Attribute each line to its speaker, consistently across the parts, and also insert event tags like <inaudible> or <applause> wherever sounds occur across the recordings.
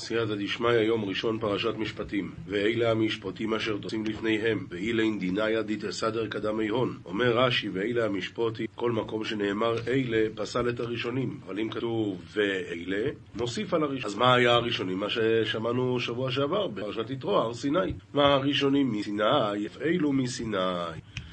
Speaker 1: סייעתא דשמיא, יום ראשון פרשת משפטים. ואלה המשפטים אשר תוצאים לפניהם, ואילין דינאיה דתסדר קדמי הון. אומר רש"י, ואלה המשפטים, כל מקום שנאמר אלה, פסל את הראשונים. אבל אם כתוב ואלה, מוסיף על הראשונים. אז מה היה הראשונים? מה ששמענו שבוע שעבר בפרשת יתרו, הר סיני. מה הראשונים מסיני? אלו מסיני.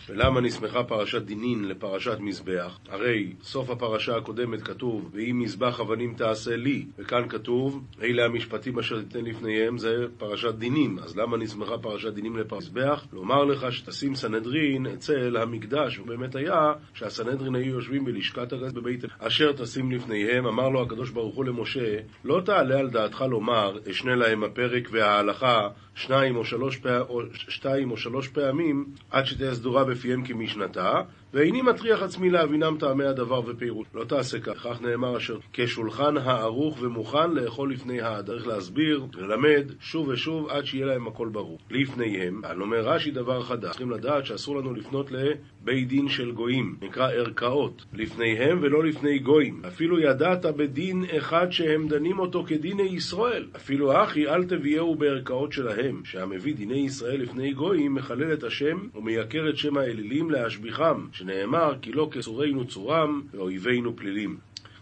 Speaker 1: ולמה נסמכה פרשת דינין לפרשת מזבח? הרי סוף הפרשה הקודמת כתוב ואם מזבח אבנים תעשה לי וכאן כתוב אלה המשפטים אשר תיתן לפניהם זה פרשת דינים אז למה נסמכה פרשת דינים לפרשת מזבח? לומר לך שתשים סנהדרין אצל המקדש ובאמת היה שהסנהדרין היו יושבים בלשכת הגז בבית אשר תשים לפניהם אמר לו הקדוש ברוך הוא למשה לא תעלה על דעתך לומר אשנה להם הפרק וההלכה שניים או שלוש, פעמים, עד שתהיה סדורה בפיהם כמשנתה ואיני מטריח עצמי להבינם טעמי הדבר ופירוט. לא תעשה כך, כך נאמר אשר כשולחן הערוך ומוכן לאכול לפני הדרך להסביר, ללמד, שוב ושוב, עד שיהיה להם הכל ברור. לפניהם, אני אומר רש"י דבר חדש, צריכים לדעת שאסור לנו לפנות לבית דין של גויים, נקרא ערכאות, לפניהם ולא לפני גויים. אפילו ידעת בדין אחד שהם דנים אותו כדיני ישראל. אפילו אחי, אל תביאהו בערכאות שלהם, שהמביא דיני ישראל לפני גויים, מחלל את השם ומייקר את שם האלילים להשביחם. שנאמר כי לא כצורנו צורם ואויבינו פלילים.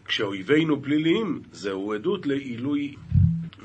Speaker 1: כשאויבינו פלילים, זהו עדות לעילוי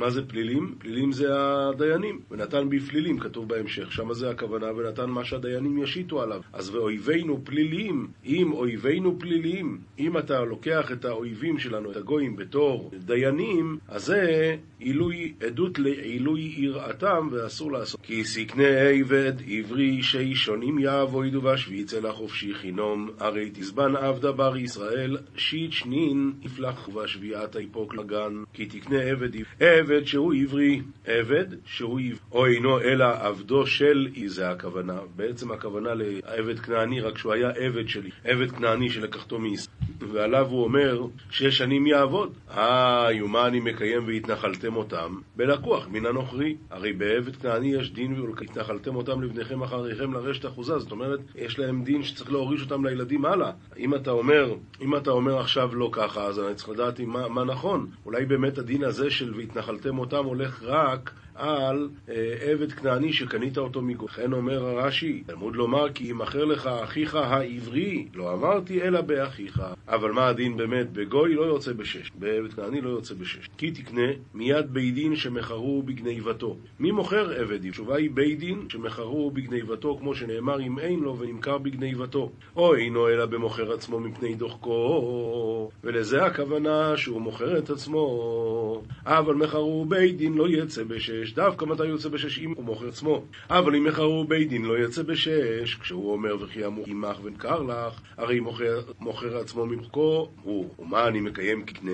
Speaker 1: מה זה פלילים? פלילים זה הדיינים. ונתן בפלילים, כתוב בהמשך. שם זה הכוונה, ונתן מה שהדיינים ישיתו עליו. אז ואויבינו פלילים, אם אויבינו פלילים, אם אתה לוקח את האויבים שלנו, את הגויים, בתור דיינים, אז זה עילוי, עדות לעילוי יראתם, ואסור לעשות. כי סקנה עבד עברי שישונים יעבוידו והשוויץ אל החופשי חינום, הרי תזבן עבדה בר ישראל, שיט שנין יפלח ובשביעת היפוק לגן, כי תקנה עבד עבד עבד שהוא עברי, עבד שהוא עברי, או אינו אלא עבדו של אי זה הכוונה. בעצם הכוונה לעבד כנעני, רק שהוא היה עבד שלי, עבד כנעני שלקחתו מישראל. ועליו הוא אומר, שש שנים יעבוד. אה, ומה אני מקיים והתנחלתם אותם? בלקוח מן הנוכרי. הרי בעבד כנעני יש דין והתנחלתם אותם לבניכם אחריכם לרשת אחוזה. זאת אומרת, יש להם דין שצריך להוריש אותם לילדים הלאה. אם אתה אומר, אם אתה אומר עכשיו לא ככה, אז אני צריך לדעת מה, מה נכון. אולי באמת הדין הזה של והתנחלתם אותם הולך רק על אה, עבד כנעני שקנית אותו מגוי. לכן אומר הרש"י, תלמוד לומר כי ימכר לך אחיך העברי, לא אמרתי אלא באחיך. אבל מה הדין באמת? בגוי לא יוצא בשש, בעבד כנעני לא יוצא בשש. כי תקנה מיד בית דין שמכרו בגניבתו. מי מוכר עבד? התשובה היא בית דין שמכרו בגניבתו, כמו שנאמר אם אין לו ונמכר בגניבתו. או אינו אלא במוכר עצמו מפני דוחקו, ולזה הכוונה שהוא מוכר את עצמו. אבל מכרו בית דין לא יצא בשש. בשש, דווקא מתי יוצא בשש אם הוא מוכר עצמו. אבל אם מכרו בית דין לא יצא בשש, כשהוא אומר וכי אמור ימח ונקר לך, הרי מוכר, מוכר עצמו ממחקו הוא. ומה אני מקיים כקנה?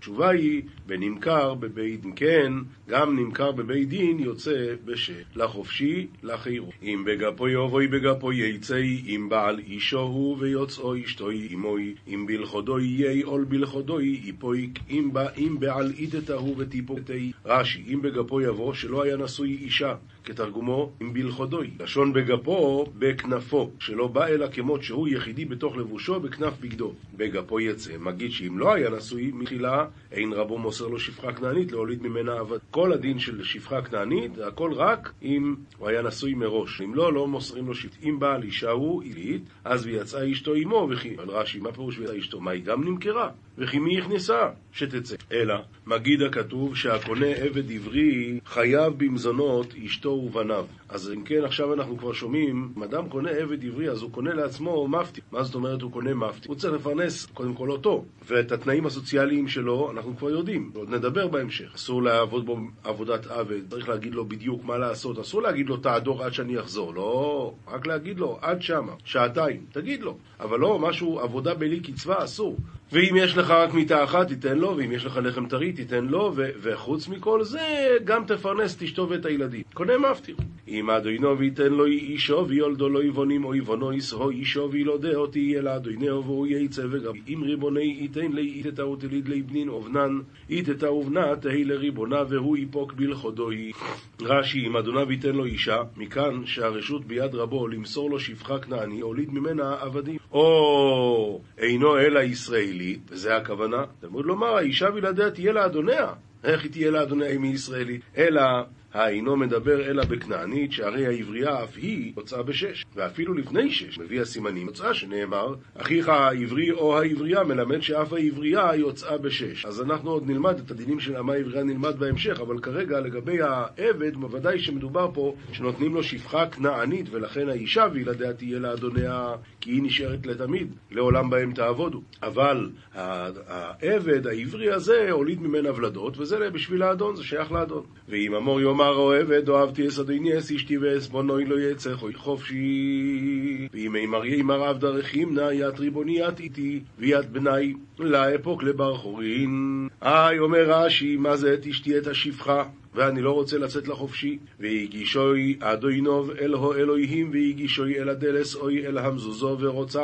Speaker 1: תשובה היא, ונמכר בבית דין. כן, גם נמכר בבית דין יוצא בשש. לחופשי, לחירו. אם בגפו יבואי בגפו יצאי, אם בעל אישו הוא ויוצאו אשתוי עמוי, אם בלכודוי יהי עול בלכודוי יפויק, אם בעל אידתה הוא וטיפותי. רש"י, אם בגפו יבוא שלא היה נשוי אישה, כתרגומו עם בלכודוי. לשון בגפו, בכנפו, שלא בא אלא כמות שהוא יחידי בתוך לבושו, בכנף בגדו. בגפו יצא, מגיד שאם לא היה נשוי, מתחילה אין רבו מוסר לו שפחה כנענית להוליד ממנה עבד. כל הדין של שפחה כנענית, הכל רק אם הוא היה נשוי מראש. אם לא, לא מוסרים לו שפחה. אם בעל אישה הוא עילית, אז ויצאה אשתו עמו, וכי... על רש"י, מה פירוש ויצאה אשתו? מה, היא גם נמכרה? וכי מי הכניסה? שתצא. אלא, מגיד הכתוב שהקונה עבד עברי חייב במזונות אשתו ובניו. אז אם כן, עכשיו אנחנו כבר שומעים, אם אדם קונה עבד עברי, אז הוא קונה לעצמו מפתי. מה זאת אומרת הוא קונה מפתי? הוא צריך לפרנס קודם כל אותו. ואת התנאים הסוציאליים שלו אנחנו כבר יודעים, עוד נדבר בהמשך. אסור לעבוד בו עבודת עבד, צריך להגיד לו בדיוק מה לעשות. אסור להגיד לו תעדור עד שאני אחזור. לא, רק להגיד לו עד שמה, שעתיים. תגיד לו. אבל לא משהו, עבודה בלי קצבה, אסור. ואם יש לך רק מיטה אחת, תיתן לו, ואם יש לך לחם טרי, תיתן לו, ו- וחוץ מכל זה, גם תפרנס את אשתו ואת הילדים. קונה מפתיר. אם אדוינו ויתן לו אישו ויולדו לא יבונים או יבונו ישרו אישו וילודהו תהיה לאדוינהו והוא יצא וגם אם ריבוני ייתן לי איתתא ותליד לי בנין אובנן איתתא ובנה תהי לריבונה והוא יפוק בלכודוי. רש"י אם אדוניו ייתן לו אישה, מכאן שהרשות ביד רבו למסור לו שפחה כנעני, הוליד ממנה עבדים. או אינו אלא ישראלית, וזה הכוונה. תלמוד לומר, האישה בלעדיה תהיה לאדוניה. איך היא תהיה לאדוני מי ישראלי? אלא האינו מדבר אלא בכנענית, שהרי העברייה אף היא הוצאה בשש. ואפילו לפני שש מביא הסימנים הוצאה שנאמר, אחיך העברי או העברייה מלמד שאף העברייה יוצאה בשש. אז אנחנו עוד נלמד את הדינים של אמה העברייה נלמד בהמשך, אבל כרגע לגבי העבד, בוודאי שמדובר פה שנותנים לו שפחה כנענית, ולכן האישה וילדיה תהיה לאדוניה, כי היא נשארת לתמיד, לעולם בהם תעבודו. אבל העבד העברי הזה הוליד ממנה ולדות, וזה בשביל האדון, זה שייך לאדון. ואם אמור יום אמר אוהבת, אוהבתי אסדוני אס אשתי ועסבונוי לא יצא חוי חופשי. וימי מריה אמר עבדה רחימנה ית ריבוני ית איתי ויית בני לאפוק לבר חורין. היי אומר רש"י מה זה את אשתי את השפחה ואני לא רוצה לצאת לחופשי. והגישוי אדוינוב אל הו אלוהים, והגישוי אל הדלס אוי אל המזוזו, ורוצה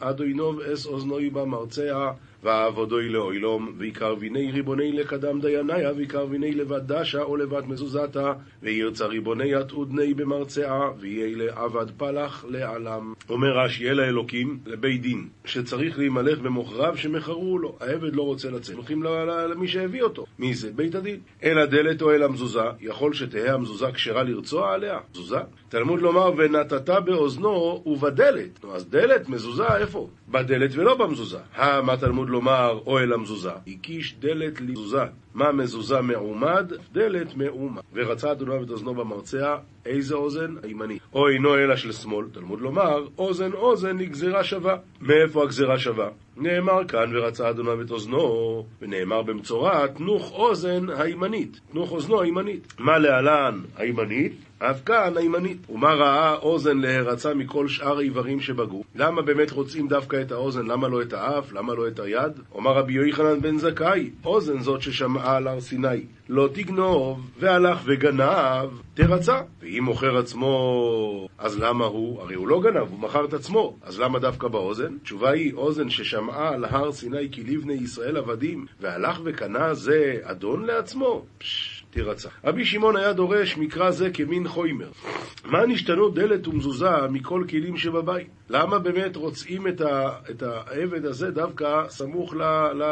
Speaker 1: אדוינוב אס אוזנוי במרצע. ועבודוי לאוילום, ועיקר ויני ריבוני לקדם דייניה, ועיקר ויני לבד דשה או לבד מזוזתה, וירצה ריבוני עתודני במרצעה, ויהיה לעבד פלח לעלם. אומר רש"י, אל האלוקים, לבית דין, שצריך להימלך במוכריו שמכרו לו. העבד לא רוצה לצאת, הולכים למי שהביא אותו. מי זה? בית הדין. אל הדלת או אל המזוזה, יכול שתהא המזוזה כשרה לרצוע עליה? מזוזה? תלמוד לומר, ונתת באוזנו ובדלת. נו, אז דלת, מזוזה, איפה? בדלת ולא במזוזה. מה תלמוד לומר אוהל המזוזה? הקיש דלת למזוזה. מה מזוזה מעומד? דלת מעומד. ורצה אדוני את אוזנו במרצע, איזה אוזן? הימני. או אינו אלא של שמאל, תלמוד לומר, אוזן אוזן היא גזירה שווה. מאיפה הגזירה שווה? נאמר כאן, ורצה אדוני את אוזנו, ונאמר במצורע, תנוך אוזן הימנית. תנוך אוזנו הימנית. מה להלן הימנית? אף כאן הימנית. ומה ראה אוזן להרצה מכל שאר האיברים שבגוף? למה באמת רוצים דווקא את האוזן? למה לא את האף? למה לא את היד? אומר רבי יוחנן בן זכאי, אוזן זאת ששמעה על הר סיני. לא תגנוב, והלך וגנב, תרצה. ואם מוכר עצמו, אז למה הוא? הרי הוא לא גנב, הוא מכר את עצמו. אז למה דווקא באוזן? התשובה היא, אוזן ששמעה על הר סיני כי לבני ישראל עבדים, והלך וקנה זה אדון לעצמו? פשש. תירצה. רבי שמעון היה דורש מקרא זה כמין חוימר. מה נשתנו דלת ומזוזה מכל כלים שבבית? למה באמת רוצים את, ה, את העבד הזה דווקא סמוך ל, ל,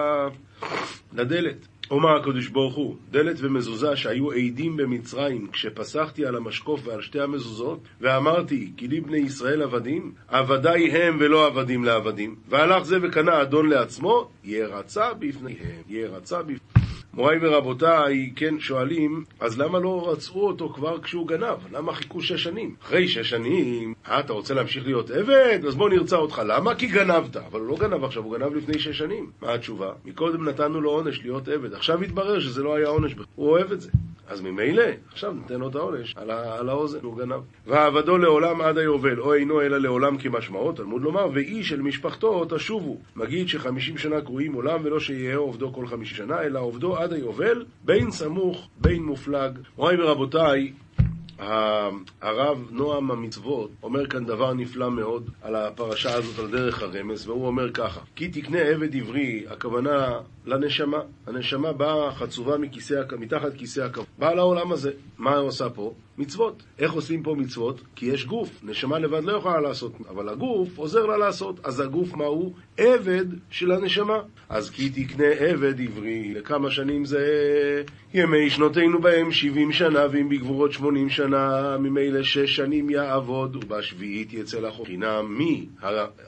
Speaker 1: לדלת? אומר הקדוש ברוך הוא, דלת ומזוזה שהיו עדים במצרים כשפסחתי על המשקוף ועל שתי המזוזות ואמרתי כי לי בני ישראל עבדים, עבדיי הם ולא עבדים לעבדים. והלך זה וקנה אדון לעצמו, ירצה בפניהם, ירצה בפניהם מוריי ורבותיי, כן, שואלים, אז למה לא רצו אותו כבר כשהוא גנב? למה חיכו שש שנים? אחרי שש שנים, אה, אתה רוצה להמשיך להיות עבד? אז בוא נרצה אותך. למה? כי גנבת. אבל הוא לא גנב עכשיו, הוא גנב לפני שש שנים. מה התשובה? מקודם נתנו לו עונש להיות עבד. עכשיו התברר שזה לא היה עונש, הוא אוהב את זה. אז ממילא, עכשיו ניתן לו את העונש על, על האוזן, הוא גנב. ועבדו לעולם עד היובל, או אינו אלא לעולם כמשמעו, תלמוד לומר, ואיש של משפחתו תשובו. מגיד שחמישים שנה קרויים עולם, ולא שיהיה עובדו כל חמישים שנה, אלא עובדו עד היובל, בין סמוך, בין מופלג. מוריי ורבותיי, הרב נועם המצוות אומר כאן דבר נפלא מאוד על הפרשה הזאת, על דרך הרמז, והוא אומר ככה: כי תקנה עבד עברי, הכוונה לנשמה. הנשמה באה חצובה מכיסא, מתחת כיסא הכבוד. באה לעולם הזה. מה היא עושה פה? מצוות. איך עושים פה מצוות? כי יש גוף. נשמה לבד לא יכולה לעשות, אבל הגוף עוזר לה לעשות. אז הגוף מה הוא? עבד של הנשמה. אז כי תקנה עבד עברי, לכמה שנים זה ימי שנותינו בהם שבעים שנה, ואם בגבורות שמונים שנה, ממילא שש שנים יעבוד, ובשביעית יצא לחוק. חינם מי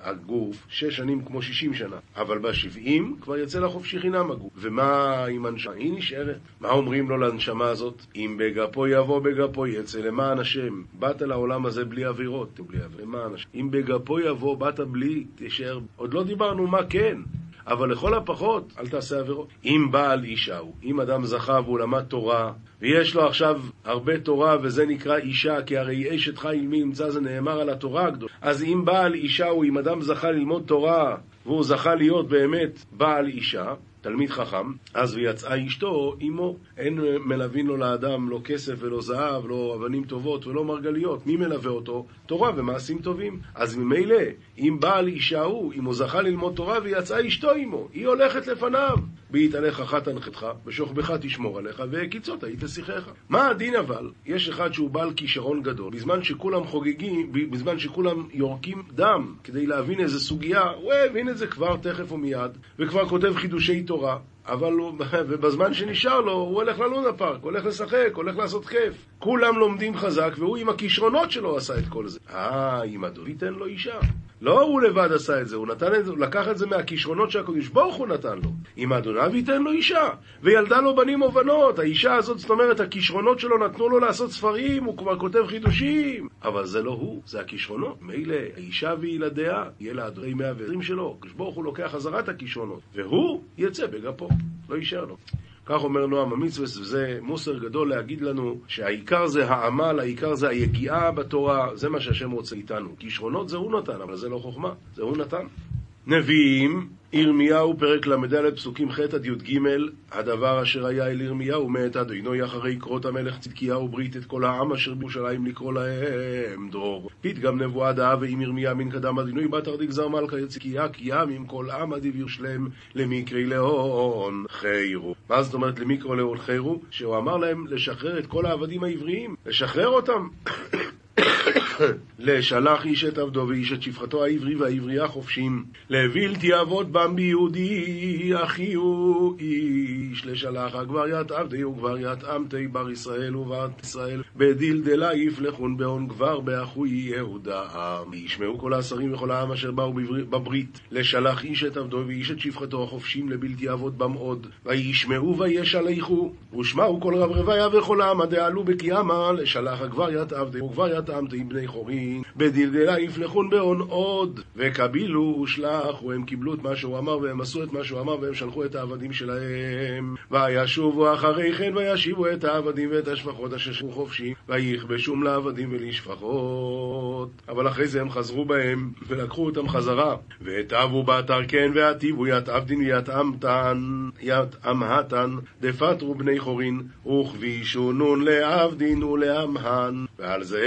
Speaker 1: הגוף? שש שנים כמו שישים שנה. אבל בשבעים כבר יצא לחופשי חינם הגוף. ומה עם הנשמה? היא נשארת. מה אומרים לו לנשמה הזאת? אם בגפו יבוא בגפו יצא למען השם. באת לעולם הזה בלי עבירות, בלי עבירות, למען השם. אם בגפו יבוא, באת בלי, תשאר. עוד לא דיברנו מה כן. אבל לכל הפחות, אל תעשה עבירות. אם בעל אישה הוא, אם אדם זכה והוא למד תורה, ויש לו עכשיו הרבה תורה, וזה נקרא אישה, כי הרי אשת חיל מי ימצא זה נאמר על התורה הגדולה. אז אם בעל אישה הוא, אם אדם זכה ללמוד תורה, והוא זכה להיות באמת בעל אישה, תלמיד חכם, אז ויצאה אשתו עמו. אין מלווין לו לאדם לא כסף ולא זהב, לא אבנים טובות ולא מרגליות. מי מלווה אותו? תורה ומעשים טובים. אז ממילא, אם בעל אישה הוא, אם הוא זכה ללמוד תורה ויצאה אשתו עמו, היא הולכת לפניו. בהתעלך אחת תנחתך, בשוכבך תשמור עליך, והקיצות היית שיחך. מה הדין אבל? יש אחד שהוא בעל כישרון גדול, בזמן שכולם חוגגים, בזמן שכולם יורקים דם כדי להבין איזה סוגיה, הוא הבין את זה כבר תכף ומיד, וכבר כותב חידושי. Torah. אבל הוא, <laughs> ובזמן שנשאר לו, הוא הולך ללונה פארק, הולך לשחק, הולך לעשות כיף. כולם לומדים חזק, והוא עם הכישרונות שלו עשה את כל זה. אה, אם הדוד ייתן לו אישה. לא הוא לבד עשה את זה, הוא נתן את זה, לקח את זה מהכישרונות שהקדוש ברוך הוא נתן לו. אם אדוניו ייתן לו אישה, וילדה לו בנים או בנות, האישה הזאת, זאת אומרת, הכישרונות שלו נתנו לו לעשות ספרים, הוא כבר כותב חידושים. אבל זה לא הוא, זה הכישרונות. מילא, האישה וילדיה, יהיה לה אדוני 120 שלו. הקדוש ברוך הוא לוקח חזרה את הכישרונות, והוא יצא בגפו, לא יישאר לו. כך אומר נועם המצווה, וזה מוסר גדול להגיד לנו שהעיקר זה העמל, העיקר זה היגיעה בתורה, זה מה שהשם רוצה איתנו. כישרונות זה הוא נתן, אבל זה לא חוכמה, זה הוא נתן. נביאים ירמיהו, פרק ל"ד, פסוקים ח' עד י"ג, הדבר אשר היה אל ירמיהו מאת אדוני אחרי קרות המלך צדקיהו ברית את כל העם אשר בירושלים לקרוא להם דרור. פתגם נבואה דאה ואם ירמיה מן קדם אדינוי בת ארדי גזר מלכה יצדקיה כי ים עם כל עם עדיב ירשלם למקרי לאון חיירו. מה זאת אומרת למקרו לאון חיירו? שהוא אמר להם לשחרר את כל העבדים העבריים, לשחרר אותם. לשלח איש את עבדו ואיש את שפחתו העברי והעברייה חופשים. לבלתי אבות בם ביהודי אחי הוא איש. לשלח הגבר ית עבדי וגבר ית עמתי בר ישראל ובת ישראל. בדלדלה יפלחון בהון גבר באחוי יהודה. וישמעו כל השרים וכל העם אשר באו בברית. לשלח איש את עבדו ואיש את שפחתו החופשים לבלתי אבות בם עוד. וישמעו וישלחו. ושמעו כל רב רביה וכל העם הדעלו בקיאמה. לשלח הגבר ית עבדי וגבר ית עמתי בני חורין, בדלדלה יפלחון בהון עוד, וקבילו ושלח, והם קיבלו את מה שהוא אמר, והם עשו את מה שהוא אמר, והם שלחו את העבדים שלהם. וישובו אחרי כן, וישיבו את העבדים ואת השפחות אשר שרו חופשי, ויכבשום לעבדים ולשפחות. אבל אחרי זה הם חזרו בהם, ולקחו אותם חזרה. והטבו באתר כן, והטיבו ית עבדין ית עמהתן, דפטרו בני חורין, וכבישו נון לעבדין ולעמהן. ועל זה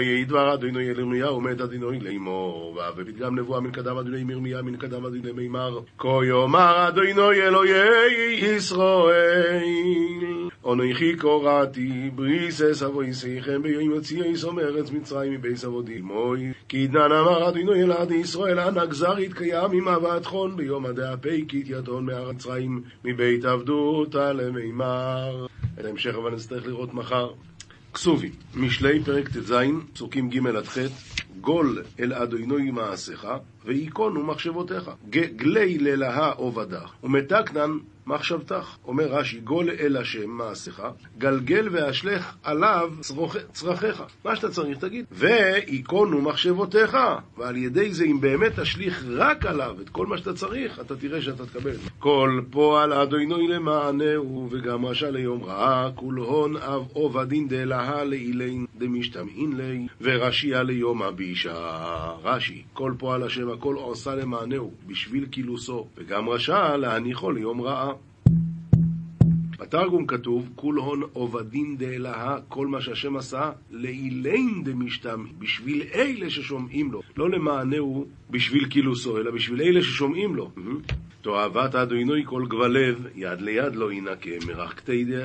Speaker 1: ויהי דבר אדוני ירמיהו מת אדוני לאמור ופתגם נבואה מן קדם אדוני מירמיה מן קדם אדוני מימר. כה יאמר אדוני אלוהי ישראל. אנכי קוראתי בריסס אבויסיכם ביום יוציאי סום ארץ מצרים מבייס אבודי מוי כי דנן אמר אדוני אל ישראל אנא גזר יתקיים עם אבת חון ביום הדאפי כי יתון מהר מצרים מבית עבדות למימר. את ההמשך אבל נצטרך לראות מחר כסובי, משלי פרק ט"ז, פסוקים ג' עד ח', גול אל אדוני מעשיך, וייכונו מחשבותיך. גלי ללהה עובדך, ומתקנן מחשבתך. אומר רש"י, גול אל השם מעשיך, גלגל ואשלך עליו צרכיך. מה שאתה צריך תגיד. וייכונו מחשבותיך, ועל ידי זה אם באמת תשליך רק עליו את כל מה שאתה צריך, אתה תראה שאתה תקבל. כל פועל אדוני למענהו, וגם רשע ליום רעה, כול הון אב עובדין דלהה לאילין דמשתמעין לי, ורשיה ליום הבישה. רש"י, כל פועל השם הכל עושה למענהו, בשביל קילוסו, וגם רשע להניחו ליום רעה. בתרגום כתוב, כול הון עובדין דאלהה, כל מה שהשם עשה, לאילין דמשתמע, בשביל אלה ששומעים לו. לא למענהו בשביל קילוסו, אלא בשביל אלה ששומעים לו. תועבת אדוני כל גבלב, יד ליד לא ינקה,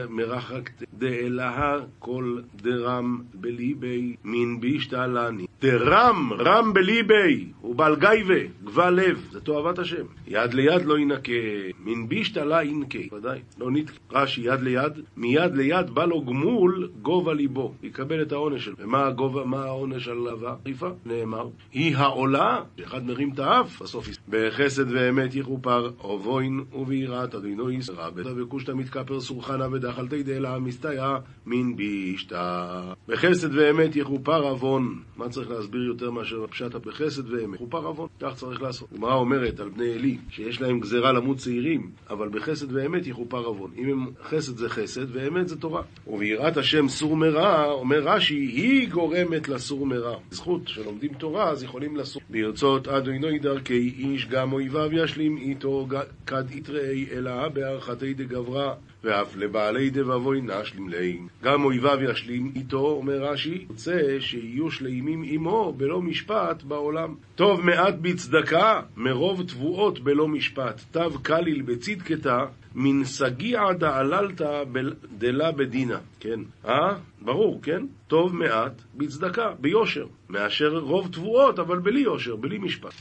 Speaker 1: מרחק דאלהה כל דרם בליבי, מן בישתלני. דרם, רם בליבי, ובעל גייבה, גבל לב, זה תועבת השם. יד ליד לא ינקה, מן בישתלה ינקה, ודאי, לא נתקה. רש"י, יד ליד, מיד ליד בא לו גמול גובה ליבו, יקבל את העונש שלו. ומה הגובה, מה העונש על הריפה? נאמר, היא העולה, שאחד מרים את האף, בסוף בחסד ואמת יכופר, אובוין וביראת אדינו ישרה, וכושתא מתכפר סורחנה ודחלתי דלה מסתייע מן בישתא. בחסד ואמת יכופר עוון. מה צריך להסביר יותר מאשר הפשט בחסד ואמת? יכופר עוון, כך צריך לעשות. גמרא אומרת על בני עלי, שיש להם גזירה למות צעירים, אבל בחסד ואמת יכופר עוון. אם הם חסד זה חסד ואמת זה תורה. וביראת השם סור מרע, אומר רש"י, היא גורמת לסור מרע. זכות שלומדים תורה, אז יכולים לסור. ברצות אדוני דרכי איש, גם אויביו ישלים איתו, כד יתראי אלא בהערכתי דגברה. ואף לבעלי דבבוי נשלים להם. גם אויביו ישלים איתו, אומר רש"י, רוצה שיהיו שלימים עמו בלא משפט בעולם. טוב מעט בצדקה, מרוב תבואות בלא משפט. תו קליל בצדקתה, מן סגיע דעללתא דלה בדינה. כן, אה? ברור, כן? טוב מעט בצדקה, ביושר, מאשר רוב תבואות, אבל בלי יושר, בלי משפט.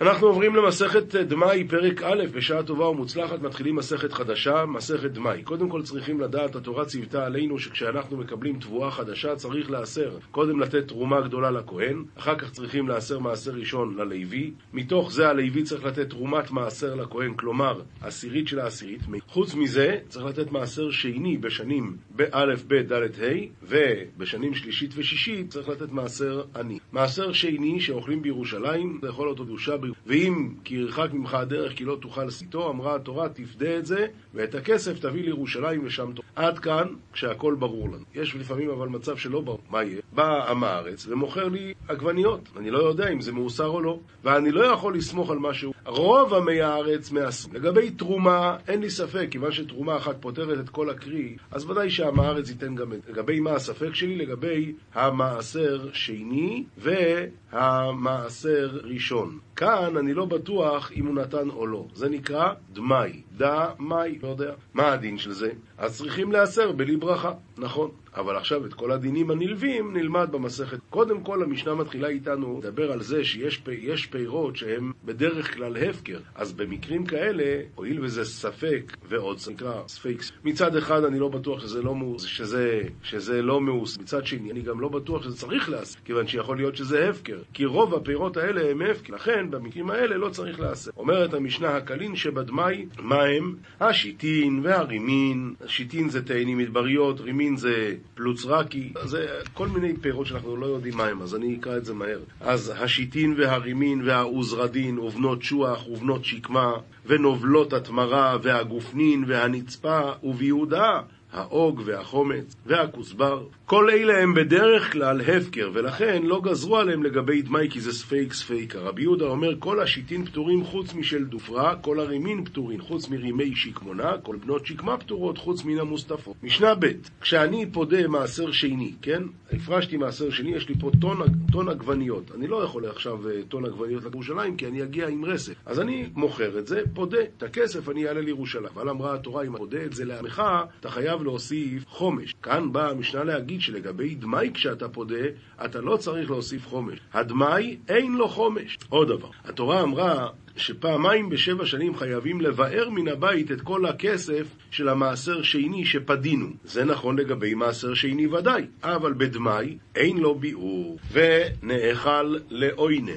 Speaker 1: אנחנו עוברים למסכת דמאי, פרק א', בשעה טובה ומוצלחת, מתחילים מסכת חדשה, מסכת דמאי. קודם כל צריכים לדעת, התורה ציוותה עלינו שכשאנחנו מקבלים תבואה חדשה צריך לעשר. קודם לתת תרומה גדולה לכהן, אחר כך צריכים לעשר מעשר ראשון ללוי, מתוך זה הלוי צריך לתת תרומת מעשר לכהן, כלומר, עשירית של העשירית. חוץ מזה, צריך לתת מעשר שני בשנים באלף, ב', ד', ה', ובשנים שלישית ושישית צריך לתת מעשר עני. מעשר שני שאוכלים בירושלים, לאכול אותו ואם כי ירחק ממך הדרך כי לא תוכל לסיתו, אמרה התורה תפדה את זה ואת הכסף תביא לירושלים ושם תאכל. עד כאן כשהכל ברור לנו. יש לפעמים אבל מצב שלא ברור. מה יהיה? בא עם הארץ ומוכר לי עגבניות. אני לא יודע אם זה מאוסר או לא, ואני לא יכול לסמוך על משהו. רוב עמי הארץ מאסרים. לגבי תרומה, אין לי ספק, כיוון שתרומה אחת פותרת את כל הקרי, אז ודאי שעם הארץ ייתן גם את... לגבי מה הספק שלי? לגבי המעשר שני והמעשר ראשון. כאן אני לא בטוח אם הוא נתן או לא. זה נקרא דמאי. דמאי, לא יודע. מה הדין של זה? אז צריכים להיאסר בלי ברכה, נכון. אבל עכשיו את כל הדינים הנלווים נלמד במסכת. קודם כל המשנה מתחילה איתנו לדבר על זה שיש פי, פירות שהם בדרך כלל הפקר. אז במקרים כאלה, הואיל וזה ספק ועוד נקרא ספייקס, מצד אחד אני לא בטוח שזה לא מאוס, שזה, שזה לא מאוס, מצד שני אני גם לא בטוח שזה צריך לעשות, כיוון שיכול להיות שזה הפקר. כי רוב הפירות האלה הם הפקר, לכן במקרים האלה לא צריך לעשות. אומרת המשנה הקלין שבדמאי, מה הם? השיתין והרימין, שיתין זה תאנים מדבריות, רימין זה פלוצרקי, זה כל מיני פירות שאנחנו לא יודעים מה הם, אז אני אקרא את זה מהר. אז השיתין והרימין והעוזרדין ובנות שוח ובנות שקמה ונובלות התמרה והגופנין והנצפה וביהודה האוג והחומץ והכוסבר, כל אלה הם בדרך כלל הפקר, ולכן לא גזרו עליהם לגבי דמאי כי זה ספק ספיקא. רבי יהודה אומר כל השיתין פטורים חוץ משל דופרא, כל הרימין פטורים חוץ מרימי שקמונה, כל בנות שקמה פטורות חוץ מן המוסטפות. משנה ב' כשאני פודה מעשר שני, כן? הפרשתי מעשר שני, יש לי פה טון, טון עגבניות. אני לא יכול עכשיו אה, טון עגבניות לירושלים כי אני אגיע עם רסף. אז אני מוכר את זה, פודה. את הכסף אני אעלה לירושלים. אבל אמרה התורה, אם פודה את זה לעמך, אתה חייב להוסיף חומש. כאן באה המשנה להגיד שלגבי דמאי כשאתה פודה, אתה לא צריך להוסיף חומש. הדמאי אין לו חומש. עוד דבר, התורה אמרה שפעמיים בשבע שנים חייבים לבאר מן הבית את כל הכסף של המעשר שני שפדינו. זה נכון לגבי מעשר שני ודאי, אבל בדמאי אין לו ביאור, ונאכל לעוינן.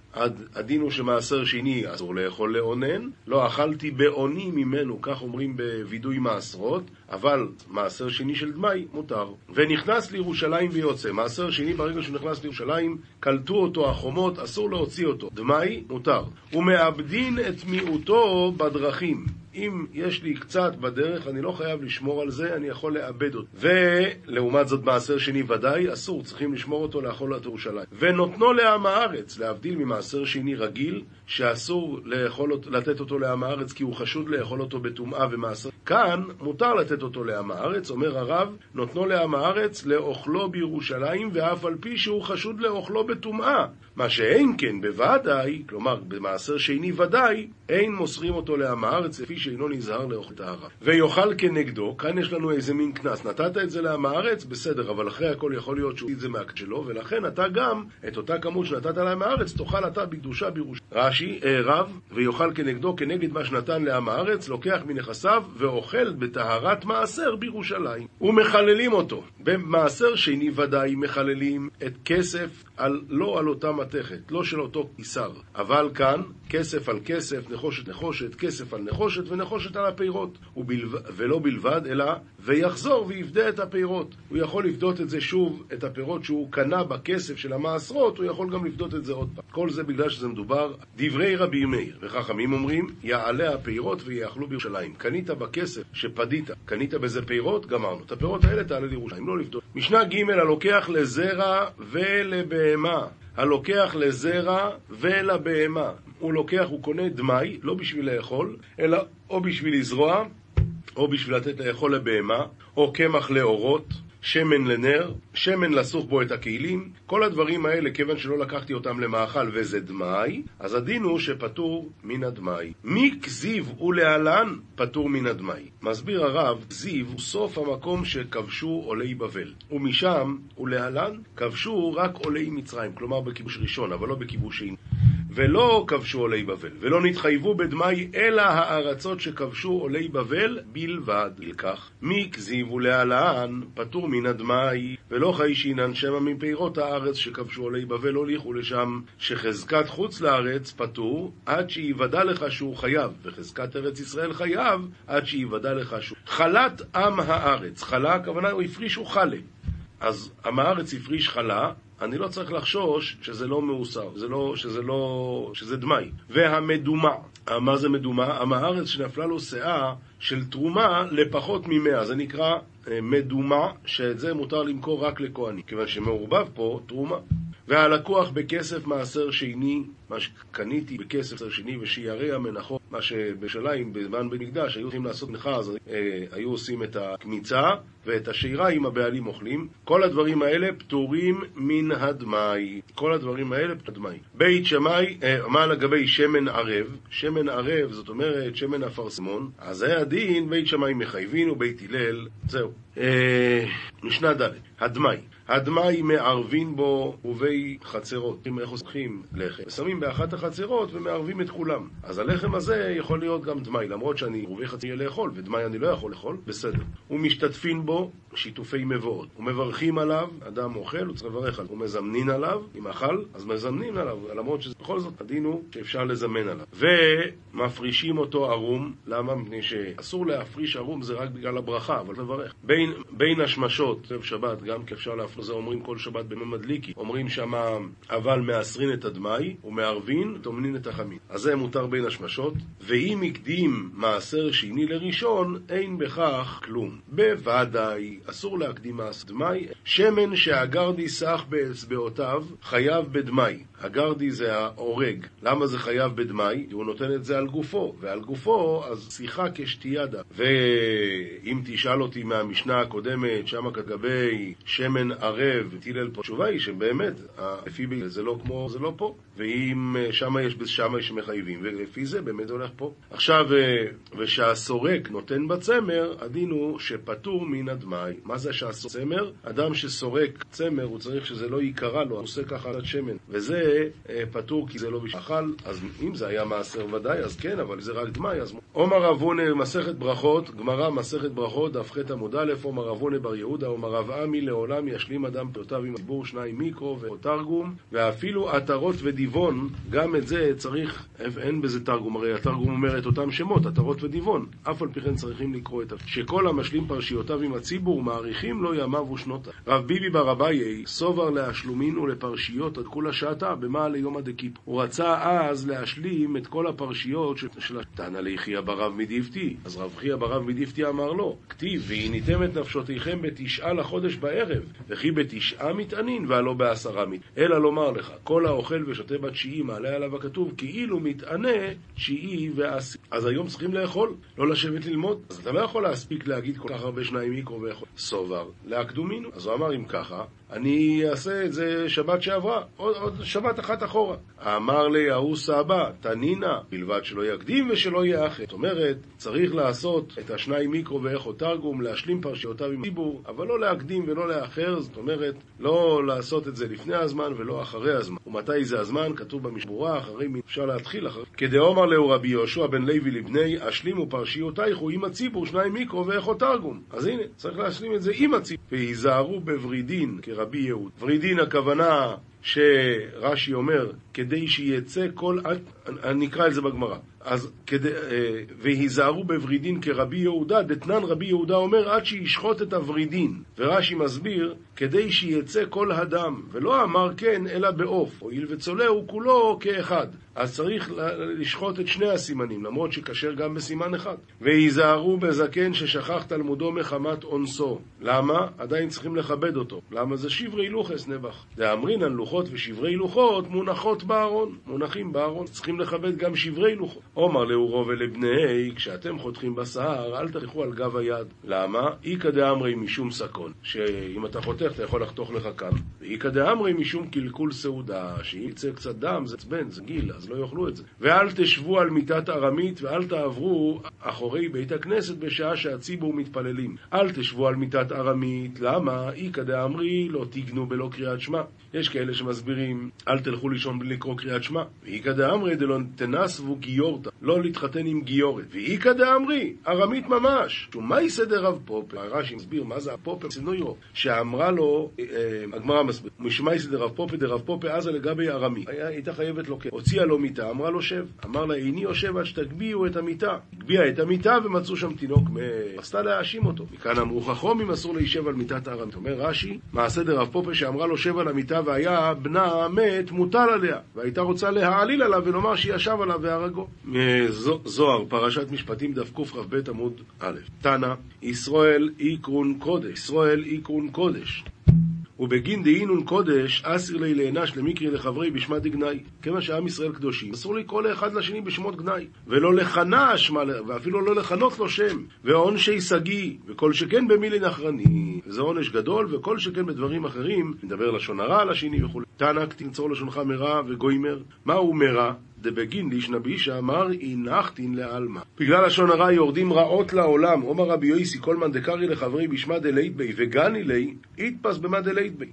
Speaker 1: הדין הוא שמעשר שני אסור לאכול לאונן, לא אכלתי בעוני ממנו, כך אומרים בווידוי מעשרות, אבל מעשר שני של דמאי מותר. ונכנס לירושלים ויוצא. מעשר שני ברגע שהוא נכנס לירושלים, קלטו אותו החומות, אסור להוציא אותו. דמאי מותר. ומאבדין את מיעוטו בדרכים. אם יש לי קצת בדרך, אני לא חייב לשמור על זה, אני יכול לאבד אותו. ולעומת זאת, מעשר שני ודאי, אסור, צריכים לשמור אותו לאכול את ירושלים. ונותנו לעם הארץ, להבדיל ממעשר שני רגיל, שאסור לאכול, לתת אותו לעם הארץ כי הוא חשוד לאכול אותו בטומאה ומעשר. כאן מותר לתת אותו לעם הארץ, אומר הרב, נותנו לעם הארץ לאוכלו בירושלים, ואף על פי שהוא חשוד לאוכלו בטומאה. מה שאין כן בוודאי, כלומר במעשר שני ודאי, אין מוסרים אותו לעם הארץ, לפי שאינו נזהר לאוכל טהרה. ויאכל כנגדו, כאן יש לנו איזה מין קנס. נתת את זה לעם הארץ, בסדר, אבל אחרי הכל יכול להיות שהוא את זה מהקט שלו, ולכן אתה גם, את אותה כמות שנתת לעם הארץ, תאכל אתה בקדושה בירושלים. רש"י, רב, ויאכל כנגדו, כנגד מה שנתן לעם הארץ, לוקח מנכסיו ואוכל בטהרת מעשר בירושלים. ומחללים אותו. במעשר שני ודאי מחללים את כסף על, לא על אותה מתכת, לא של אותו קיסר. אבל כאן, כסף על כסף, נחושת נחושת, כסף על נחושת ונחושת על הפירות. ובלו... ולא בלבד, אלא ויחזור ויפדה את הפירות. הוא יכול לפדות את זה שוב, את הפירות שהוא קנה בכסף של המעשרות, הוא יכול גם לפדות את זה עוד פעם. כל זה בגלל שזה מדובר דברי רבי מאיר. וחכמים אומרים, יעלה הפירות ויאכלו בירושלים. קנית בכסף שפדית, קנית בזה פירות, גמרנו. את הפירות האלה תעלה לירושלים, לא לפדות. משנה ג' הלוקח לזרע ולבהמה. הלוקח לזרע ולבהמה. הוא לוקח, הוא קונה דמאי, לא בשביל לאכול, אלא או בשביל לזרוע, או בשביל לתת לאכול לבהמה, או קמח לאורות, שמן לנר, שמן לסוך בו את הכלים, כל הדברים האלה, כיוון שלא לקחתי אותם למאכל וזה דמאי, אז הדין הוא שפטור מן הדמאי. מי כזיב ולהלן פטור מן הדמאי. מסביר הרב, כזיב הוא סוף המקום שכבשו עולי בבל, ומשם ולהלן כבשו רק עולי מצרים, כלומר בכיבוש ראשון, אבל לא בכיבוש שני. ולא כבשו עולי בבל, ולא נתחייבו בדמי אלא הארצות שכבשו עולי בבל בלבד. לכך, מי כזיבו להלן, פטור מן הדמי, ולא חיישינן שמא מפירות הארץ שכבשו עולי בבל הוליכו לשם, שחזקת חוץ לארץ פטור, עד שיוודע לך שהוא חייב, וחזקת ארץ ישראל חייב, עד שיוודע לך שהוא... חלת עם הארץ, חלה הכוונה הפרישו חלה. אז עם הארץ הפריש חלה, אני לא צריך לחשוש שזה לא מאוסר, שזה לא, שזה לא, שזה דמאי. והמדומה, מה זה מדומה? עם הארץ שנפלה לו שאה של תרומה לפחות ממאה, זה נקרא אה, מדומה, שאת זה מותר למכור רק לכהנים, כיוון שמעורבב פה תרומה. והלקוח בכסף מעשר שני, מה שקניתי בכסף מעשר שני, ושירא המנחות, מה שבשליים, בזמן במקדש, היו צריכים לעשות מנחה, אז אה, היו עושים את הקמיצה, ואת השירה עם הבעלים אוכלים. כל הדברים האלה פטורים מן הדמאי. כל הדברים האלה פטורים בית שמאי, אה, מה לגבי שמן ערב? שמן ערב, זאת אומרת שמן אפרסמון, אז זה הדין, בית שמאי מחייבין ובית הלל, זהו. אה, משנה ד', הדמאי. הדמאי מערבין בו ובי חצרות. איך עושים לחם? ושמים באחת החצרות ומערבים את כולם. אז הלחם הזה יכול להיות גם דמאי, למרות שאני רובי חצי לאכול, ודמאי אני לא יכול לאכול, בסדר. ומשתתפין בו שיתופי מבואות. ומברכים עליו, אדם אוכל, הוא צריך לברך עליו. ומזמנין עליו, אם אכל, אז מזמנין עליו, למרות שבכל זאת הדין הוא שאפשר לזמן עליו. ומפרישים אותו ערום, למה? מפני שאסור להפריש ערום זה רק בגלל הברכה, אבל לברך. בין, בין השמשות, ערב שבת, גם כי אפשר להפריש, זה אומרים כל שבת במי מדליקי. אומרים שמה, אבל מעשרין את הדמאי, ומערבין, טומנין את החמין. אז זה מותר בין השמשות. ואם הקדים מעשר שני לראשון, אין בכך כלום. בוודאי אסור להקדים מעשר דמאי. שמן שהגרדי סח באצבעותיו, חייב בדמאי. הגרדי זה ההורג. למה זה חייב בדמאי? כי הוא נותן את זה על גופו, ועל גופו אז שיחה כשתיאדה. ואם תשאל אותי מהמשנה הקודמת, שמה כגבי שמן ערב, תילל פה, התשובה היא שבאמת, לפי זה לא כמו, זה לא פה. ואם שמה יש, שמה יש מחייבים, ולפי זה באמת הולך פה. עכשיו, ושהסורק נותן בצמר, הדין הוא שפטור מן הדמאי. מה זה שהסורק צמר? אדם שסורק צמר, הוא צריך שזה לא ייקרא לו, הוא עושה ככה על שמן. וזה אה, פטור כי זה לא בשביל אכל, אז אם זה היה מעשר ודאי, אז כן, אבל זה רק דמאי, אז... עומר אבונה מסכת ברכות, גמרא מסכת ברכות, דף ח עמוד א', עומר אבונה בר יהודה, עומר רב עמי לעולם ישלים אדם פרטיו עם הציבור שניים מיקרו ותרגום, ואפילו עטרות ודיבון, גם את זה צריך, אין בזה תרגום, הרי התרגום אומר את אותם שמות, עטרות ודיבון, אף על פי כן צריכים לקרוא את ה... שכל המשלים פרשיותיו עם הציבור, מעריכים לו ימיו ושנותיו. רב ביבי בר אביי, סובר להשלומין ולפרשיות עד כולה שעתה, במה ליומא דקיפ. הוא רצה אז להשלים את כל הפרשיות של תנא ליחיא ברב מדיפתי. אז רב חייא ברב מדיפתי אמר לו, כתיב, והניתם את נפשותיכם בתשעה לחודש בערב, וכי בתשעה מטענין והלא בעשרה מטענין. אלא לומר לך, כל האוכל ושותה בתשיעי מעלה עליו הכתוב, כאילו מתענה תשיעי ועשי. אז היום צריכים לאכול, לא לשבת ללמוד. אז אתה לא יכול להספיק להגיד כל כך הרבה שניים מיקרו ויכול. סובר, להקדומינו. אז הוא אמר, אם ככה, אני אעשה את זה שבת שעברה, עוד, עוד שבת אחת אחורה. אמר לי ההוא סבא, תנינא, בלבד שלא יקדים ושלא יאחר. זאת אומרת, צריך לעשות את השניים מיקרו ואיכו תרגום, להשלים פרשיותיו עם הציבור, אבל לא להקדים ולא לאחר, זאת אומרת, לא לעשות את זה לפני הזמן ולא אחרי הזמן. ומתי זה הזמן? כתוב במשבורה, אחרי מי אפשר להתחיל אחרי. כדאמר להו רבי יהושע בן לוי לבני, השלימו פרשיותייכו עם הציבור, שניים מיקרו ואיכו תרגום. אז הנה, צריך להשלים את זה עם הציבור. והיזהרו בוורידין, רבי יהוד. ורידין הכוונה שרש"י אומר, כדי שיצא כל... אני אקרא את זה בגמרא. אז כדי... אה, והיזהרו בוורידין כרבי יהודה, דתנן רבי יהודה אומר עד שישחוט את הוורידין. ורש"י מסביר, כדי שיצא כל הדם, ולא אמר כן, אלא בעוף. הואיל וצולהו כולו כאחד. אז צריך לשחוט את שני הסימנים, למרות שכשר גם בסימן אחד. והיזהרו בזקן ששכח תלמודו מחמת אונסו. למה? עדיין צריכים לכבד אותו. למה זה שברי לוחס נבח. דאמרינן לוחות ושברי לוחות מונחות בארון. מונחים בארון. צריכים לכבד גם שברי לוחות. עומר לאורו ולבני, כשאתם חותכים בשר, אל תלכו על גב היד. למה? איכא דאמרי משום סקון. שאם אתה חותך אתה יכול לחתוך לך כאן. ואיכא דאמרי משום קלקול סעודה. שאם יצא קצת דם זה עצבן, זה גיל, אז לא יאכלו את זה. ואל תשבו על מיטת ארמית ואל תעברו אחורי בית הכנסת בשעה שהציבור מתפללים. אל תשבו על מיטת ארמית, למה? איכא דאמרי לא תיגנו בלא קריאת שמע. יש כאלה שמסבירים, אל תלכו לישון בלי לקרוא קריאת שמע. ואיכא דאמרי דלא תנסבו גיורתא, לא להתחתן עם גיורת. ואיכא דאמרי, ארמית ממש. ומאי סדר רב פופר? הרש"י מסביר מה זה הפופר סנוירו, שאמרה לו, אה, הגמרא מסביר, משמאי סדר רב פופר דרב פופר עזה לגבי ארמי. הייתה חייבת לו כן. הוציאה לו מיטה, אמרה לו שב. אמר לה, איני יושב עד שתגביהו את המיטה. הגביעה את המיטה ומצאו שם תינוק, רצתה להאשים אותו. מכאן אמרו חכומים אסור להישב על מיטת הארמית. אומר רש"י, מעשה דרב פופר שאמרה לו שב על המיטה והיה בנה מת, מוטל עליה. והייתה רוצה להעליל עליו ולומר שישב עליו והרגו. זוהר, פרשת משפטים, דף קכ"ב עמוד א'. תנא, ישראל איקרון קודש. ישראל איקרון קודש. ובגין דהינון קודש, אסיר לי לענש למקרי לחברי בשמת גנאי. כיוון שעם ישראל קדושים, אסור לקרוא לאחד לשני בשמות גנאי. ולא לכנש, ואפילו לא לכנות לו שם. ועונשי שגיא, וכל שכן במילי נחרני. וזה עונש גדול, וכל שכן בדברים אחרים, נדבר לשון הרע על השני וכו'. תנא תנצור לשונך מרע וגוימר. מהו מרע? דבגין לישנא בישא אמר הנחתין לעלמא. בגלל לשון הרע יורדים רעות לעולם. אומר רבי יויסי מאן דקרי לחברי בשמא דלית בי וגני לי, יתפס במא דלית בי.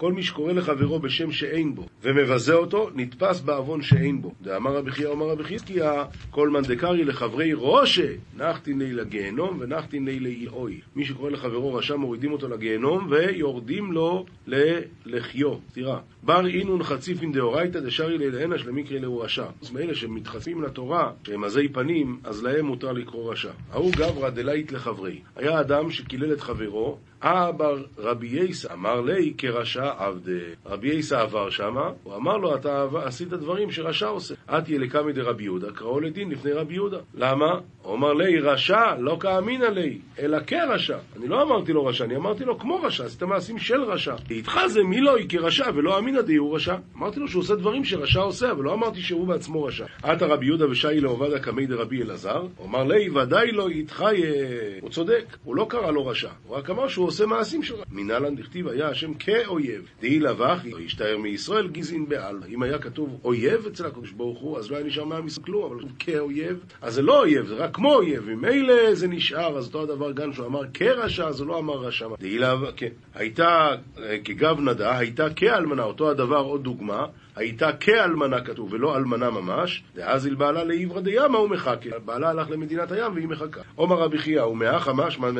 Speaker 1: כל מי שקורא לחברו בשם שאין בו ומבזה אותו, נתפס בעוון שאין בו. דאמר רבי חייא אומר רבי חזקיה, כל מאן דקרי לחברי רושה, נחתין לי לגיהנום ונחתין לי לאיהוי. מי שקורא לחברו רשע מורידים אותו לגיהנום ויורדים לו ללחיו. סתירה. בר אינון חציפין דאורייתא דשארי לילהנה שלמקרי להו רשע. אז מאלה שמתחצפים לתורה, שהם עזי פנים, אז להם מותר לקרוא רשע. ההוא גברא דלית לחברי. היה אדם שקילל את חברו, אבר רבי יסא אמר לי כרשע עבדה. רבי יסא עבר שמה, הוא אמר לו, אתה עשית דברים שרשע עושה. אתי לקמי דרבי יהודה, קראו לדין לפני רבי יהודה. למה? הוא אמר לי, רשע, לא כאמינא לי, אלא כרשע. אני לא אמרתי לו רשע, אני אמרתי לו כמו רשע, עשית מעשים של רשע. איתך זה מי לא כרשע ולא אמינא די הוא רשע. אמרתי לו שהוא עושה דברים שרשע עושה, אבל לא אמרתי שהוא בעצמו רשע. עתה רבי יהודה ושי לעובדא קמי דרבי אלעזר, הוא אמר לי, ודאי לא איתך הוא צודק, הוא לא קרא לו רשע, הוא רק אמר שהוא עושה מעשים של רשע. מנהלן דכתיב היה השם כאויב, דהי לבך, ישתער מישראל גזעין בעל. אם היה כתוב אויב אצל הקדוש ברוך הוא, אז לא היה נשאר מעם כלום, אבל כאויב, אז זה לא אויב, זה רק כמו אויב, ממילא זה נשאר, אז אותו הדבר גם שהוא אמר כרשע, אז הוא לא אמר רשע. דהילה, כן. הייתה כגב נדה, הייתה כאלמנה, אותו הדבר, עוד דוגמה, הייתה כאלמנה כתוב, ולא אלמנה ממש, דאז אל בעלה לעברה דימה הוא מחכה. בעלה הלך למדינת הים והיא מחכה. עומר רבי חייא, ומאחה משמע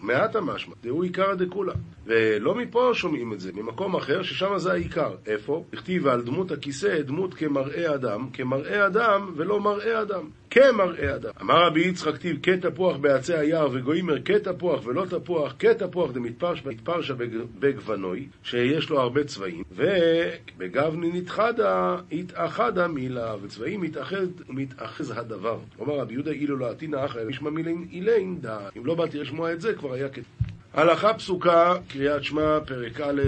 Speaker 1: מעטה משמע, דהו עיקרא דכולה. ולא מפה שומעים את זה, ממקום אחר, ששם זה העיקר. איפה? הכתיב על דמות הכיסא, דמות כמראה אדם, כמראה אדם ולא מראה אדם. כמראה אדם. אמר רבי יצחק כתיב כתפוח בעצי היער וגוימר כתפוח ולא תפוח כתפוח דמתפרשה בגוונוי שיש לו הרבה צבעים ובגבני נתחדה התאחדה מילה וצבעים מתאחד ומתאחז הדבר. אומר רבי יהודה אילו לא עתינא אחא אלא ישמע מילין אילין דא אם לא באתי לשמוע את זה כבר היה כתוב הלכה פסוקה, קריאת שמע, פרק א',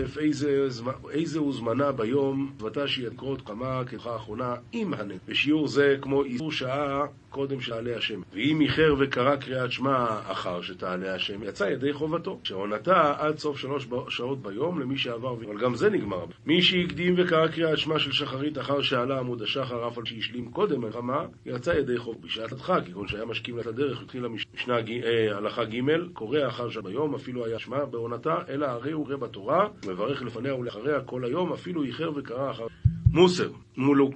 Speaker 1: איזה, הוא זמנה ביום, ותשי את קרות כמה ככה האחרונה עם הנט. בשיעור זה כמו איסור שעה קודם שתעלה השם. ואם איחר וקרא קריאת שמע אחר שתעלה השם, יצא ידי חובתו. שעונתה עד סוף שלוש שעות ביום למי שעבר, אבל גם זה נגמר. מי שהקדים וקרא קריאת שמע של שחרית אחר שעלה עמוד השחר, אף על שהשלים קודם מלחמה, יצא ידי חוב. בשעת הדחק, כגון שהיה משכים לה את הדרך, התחילה משנה אה, הלכה ג', קורא אחר שעה ביום, אפילו היה שמע בעונתה, אלא הרי הוא ראה בתורה, מברך לפניה ולאחריה כל היום, אפילו איחר וקרא אחר. מוסר,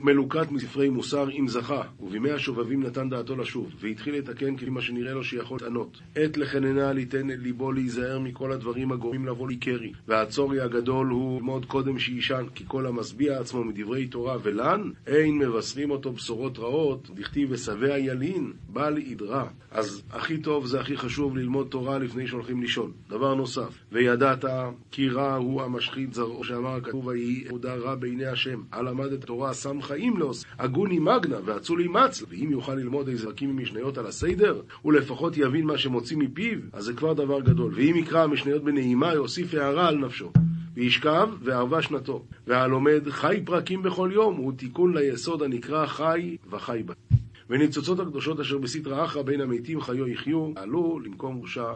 Speaker 1: מלוקט מספרי מוסר אם זכה, ובימי השובבים נתן דעתו לשוב, והתחיל לתקן כמה שנראה לו שיכול לענות. עת לחננה ליתן את ליבו להיזהר מכל הדברים הגורמים לבוא לקרי, והצורי הגדול הוא ללמוד קודם שיישן, כי כל המשביע עצמו מדברי תורה ולן, אין מבשרים אותו בשורות רעות, דכתיב ושבע ילין, בל ידרע. אז הכי טוב זה הכי חשוב ללמוד תורה לפני שהולכים לישון. דבר נוסף, וידעת כי רע הוא המשחית זרעו, שאמר הכתוב ויהי יהודה רע בעיני השם. הלמד את התורה שם חיים לעוס, הגוני מגנה ואצולי מצל, ואם יוכל ללמוד איזה פרקים ממשניות על הסדר, הוא לפחות יבין מה שמוציא מפיו, אז זה כבר דבר גדול. ואם יקרא המשניות בנעימה, יוסיף הערה על נפשו. וישכב וערבה שנתו. והלומד חי פרקים בכל יום, הוא תיקון ליסוד הנקרא חי וחי בה. וניצוצות הקדושות אשר בסטרא אחרא בין המתים חיו יחיו, עלו למקום רושע